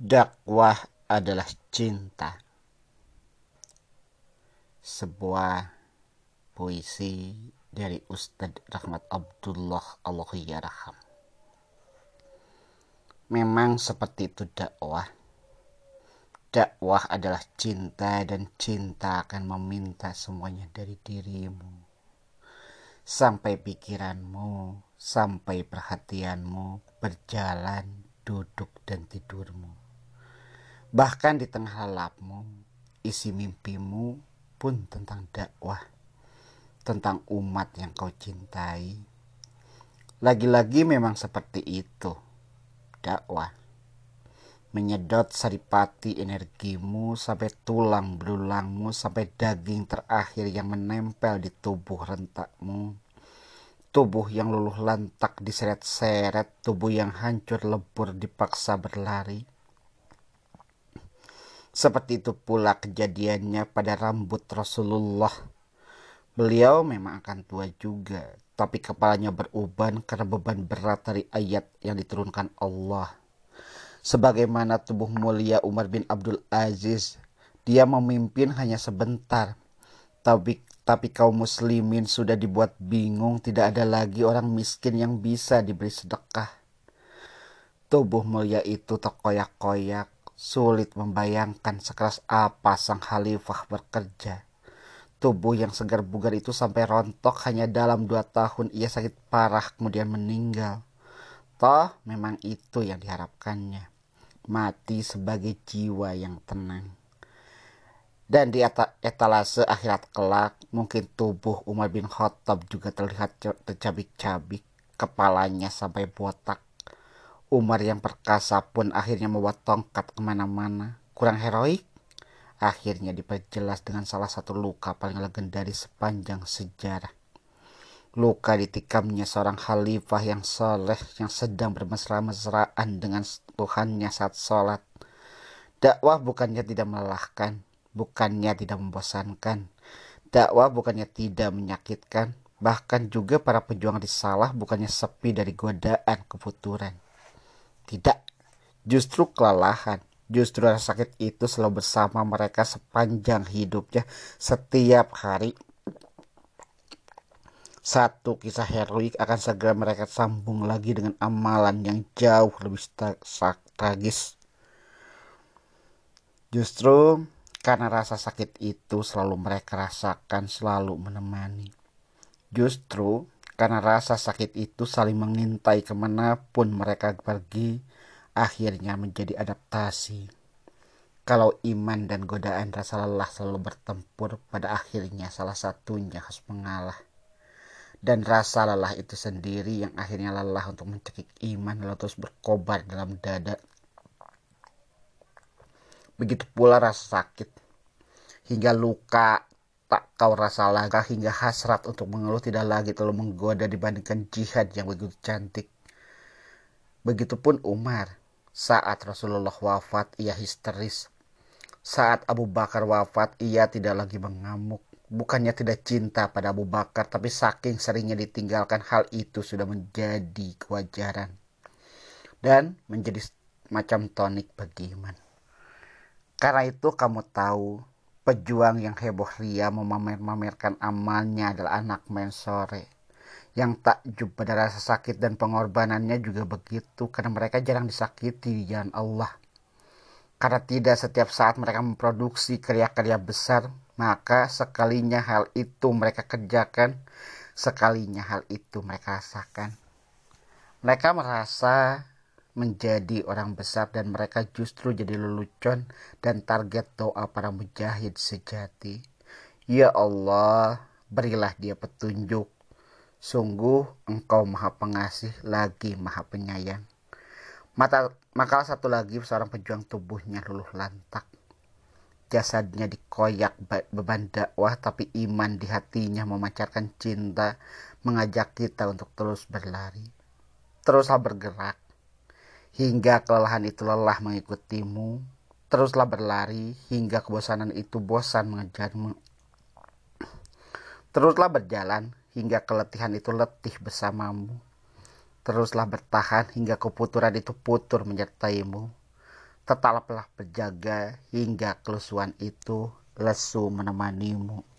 Dakwah adalah cinta. Sebuah puisi dari Ustadz Rahmat Abdullah Allah yarham. Memang seperti itu dakwah. Dakwah adalah cinta dan cinta akan meminta semuanya dari dirimu. Sampai pikiranmu, sampai perhatianmu berjalan, duduk dan tidurmu. Bahkan di tengah lelapmu, isi mimpimu pun tentang dakwah, tentang umat yang kau cintai. Lagi-lagi memang seperti itu, dakwah. Menyedot saripati energimu sampai tulang belulangmu, sampai daging terakhir yang menempel di tubuh rentakmu. Tubuh yang luluh lantak diseret-seret, tubuh yang hancur lebur dipaksa berlari seperti itu pula kejadiannya pada rambut Rasulullah. Beliau memang akan tua juga, tapi kepalanya beruban karena beban berat dari ayat yang diturunkan Allah. Sebagaimana tubuh mulia Umar bin Abdul Aziz, dia memimpin hanya sebentar. Tapi tapi kaum muslimin sudah dibuat bingung, tidak ada lagi orang miskin yang bisa diberi sedekah. Tubuh mulia itu terkoyak-koyak, Sulit membayangkan sekeras apa sang khalifah bekerja. Tubuh yang segar bugar itu sampai rontok hanya dalam dua tahun ia sakit parah kemudian meninggal. Toh memang itu yang diharapkannya. Mati sebagai jiwa yang tenang. Dan di etalase akhirat kelak, mungkin tubuh Umar bin Khattab juga terlihat tercabik-cabik, kepalanya sampai botak Umar yang perkasa pun akhirnya membawa tongkat ke mana-mana. Kurang heroik? Akhirnya diperjelas dengan salah satu luka paling legendaris sepanjang sejarah. Luka ditikamnya seorang khalifah yang soleh yang sedang bermesra-mesraan dengan Tuhannya saat sholat. Dakwah bukannya tidak melelahkan, bukannya tidak membosankan. Dakwah bukannya tidak menyakitkan, bahkan juga para pejuang risalah bukannya sepi dari godaan kefuturan. Tidak, justru kelelahan. Justru rasa sakit itu selalu bersama mereka sepanjang hidupnya setiap hari. Satu kisah heroik akan segera mereka sambung lagi dengan amalan yang jauh lebih tragis. Justru karena rasa sakit itu selalu mereka rasakan, selalu menemani. Justru karena rasa sakit itu saling mengintai ke mana pun mereka pergi, akhirnya menjadi adaptasi. Kalau iman dan godaan rasa lelah selalu bertempur, pada akhirnya salah satunya harus mengalah. Dan rasa lelah itu sendiri yang akhirnya lelah untuk mencekik iman lalu terus berkobar dalam dada. Begitu pula rasa sakit hingga luka tak kau rasa lagi hingga hasrat untuk mengeluh tidak lagi terlalu menggoda dibandingkan jihad yang begitu cantik. Begitupun Umar. Saat Rasulullah wafat, ia histeris. Saat Abu Bakar wafat, ia tidak lagi mengamuk. Bukannya tidak cinta pada Abu Bakar, tapi saking seringnya ditinggalkan hal itu sudah menjadi kewajaran. Dan menjadi macam tonik bagi iman. Karena itu kamu tahu Pejuang yang heboh ria memamer-mamerkan amalnya adalah anak mensore. Yang takjub pada rasa sakit dan pengorbanannya juga begitu karena mereka jarang disakiti di jalan Allah. Karena tidak setiap saat mereka memproduksi karya-karya besar, maka sekalinya hal itu mereka kerjakan, sekalinya hal itu mereka rasakan. Mereka merasa menjadi orang besar dan mereka justru jadi lelucon dan target doa para mujahid sejati. Ya Allah, berilah dia petunjuk. Sungguh engkau maha pengasih lagi maha penyayang. Mata, maka satu lagi seorang pejuang tubuhnya luluh lantak. Jasadnya dikoyak beban dakwah tapi iman di hatinya memancarkan cinta mengajak kita untuk terus berlari. Teruslah bergerak hingga kelelahan itu lelah mengikutimu. Teruslah berlari hingga kebosanan itu bosan mengejarmu. Teruslah berjalan hingga keletihan itu letih bersamamu. Teruslah bertahan hingga keputuran itu putur menyertaimu. tetaplah berjaga hingga kelusuan itu lesu menemanimu.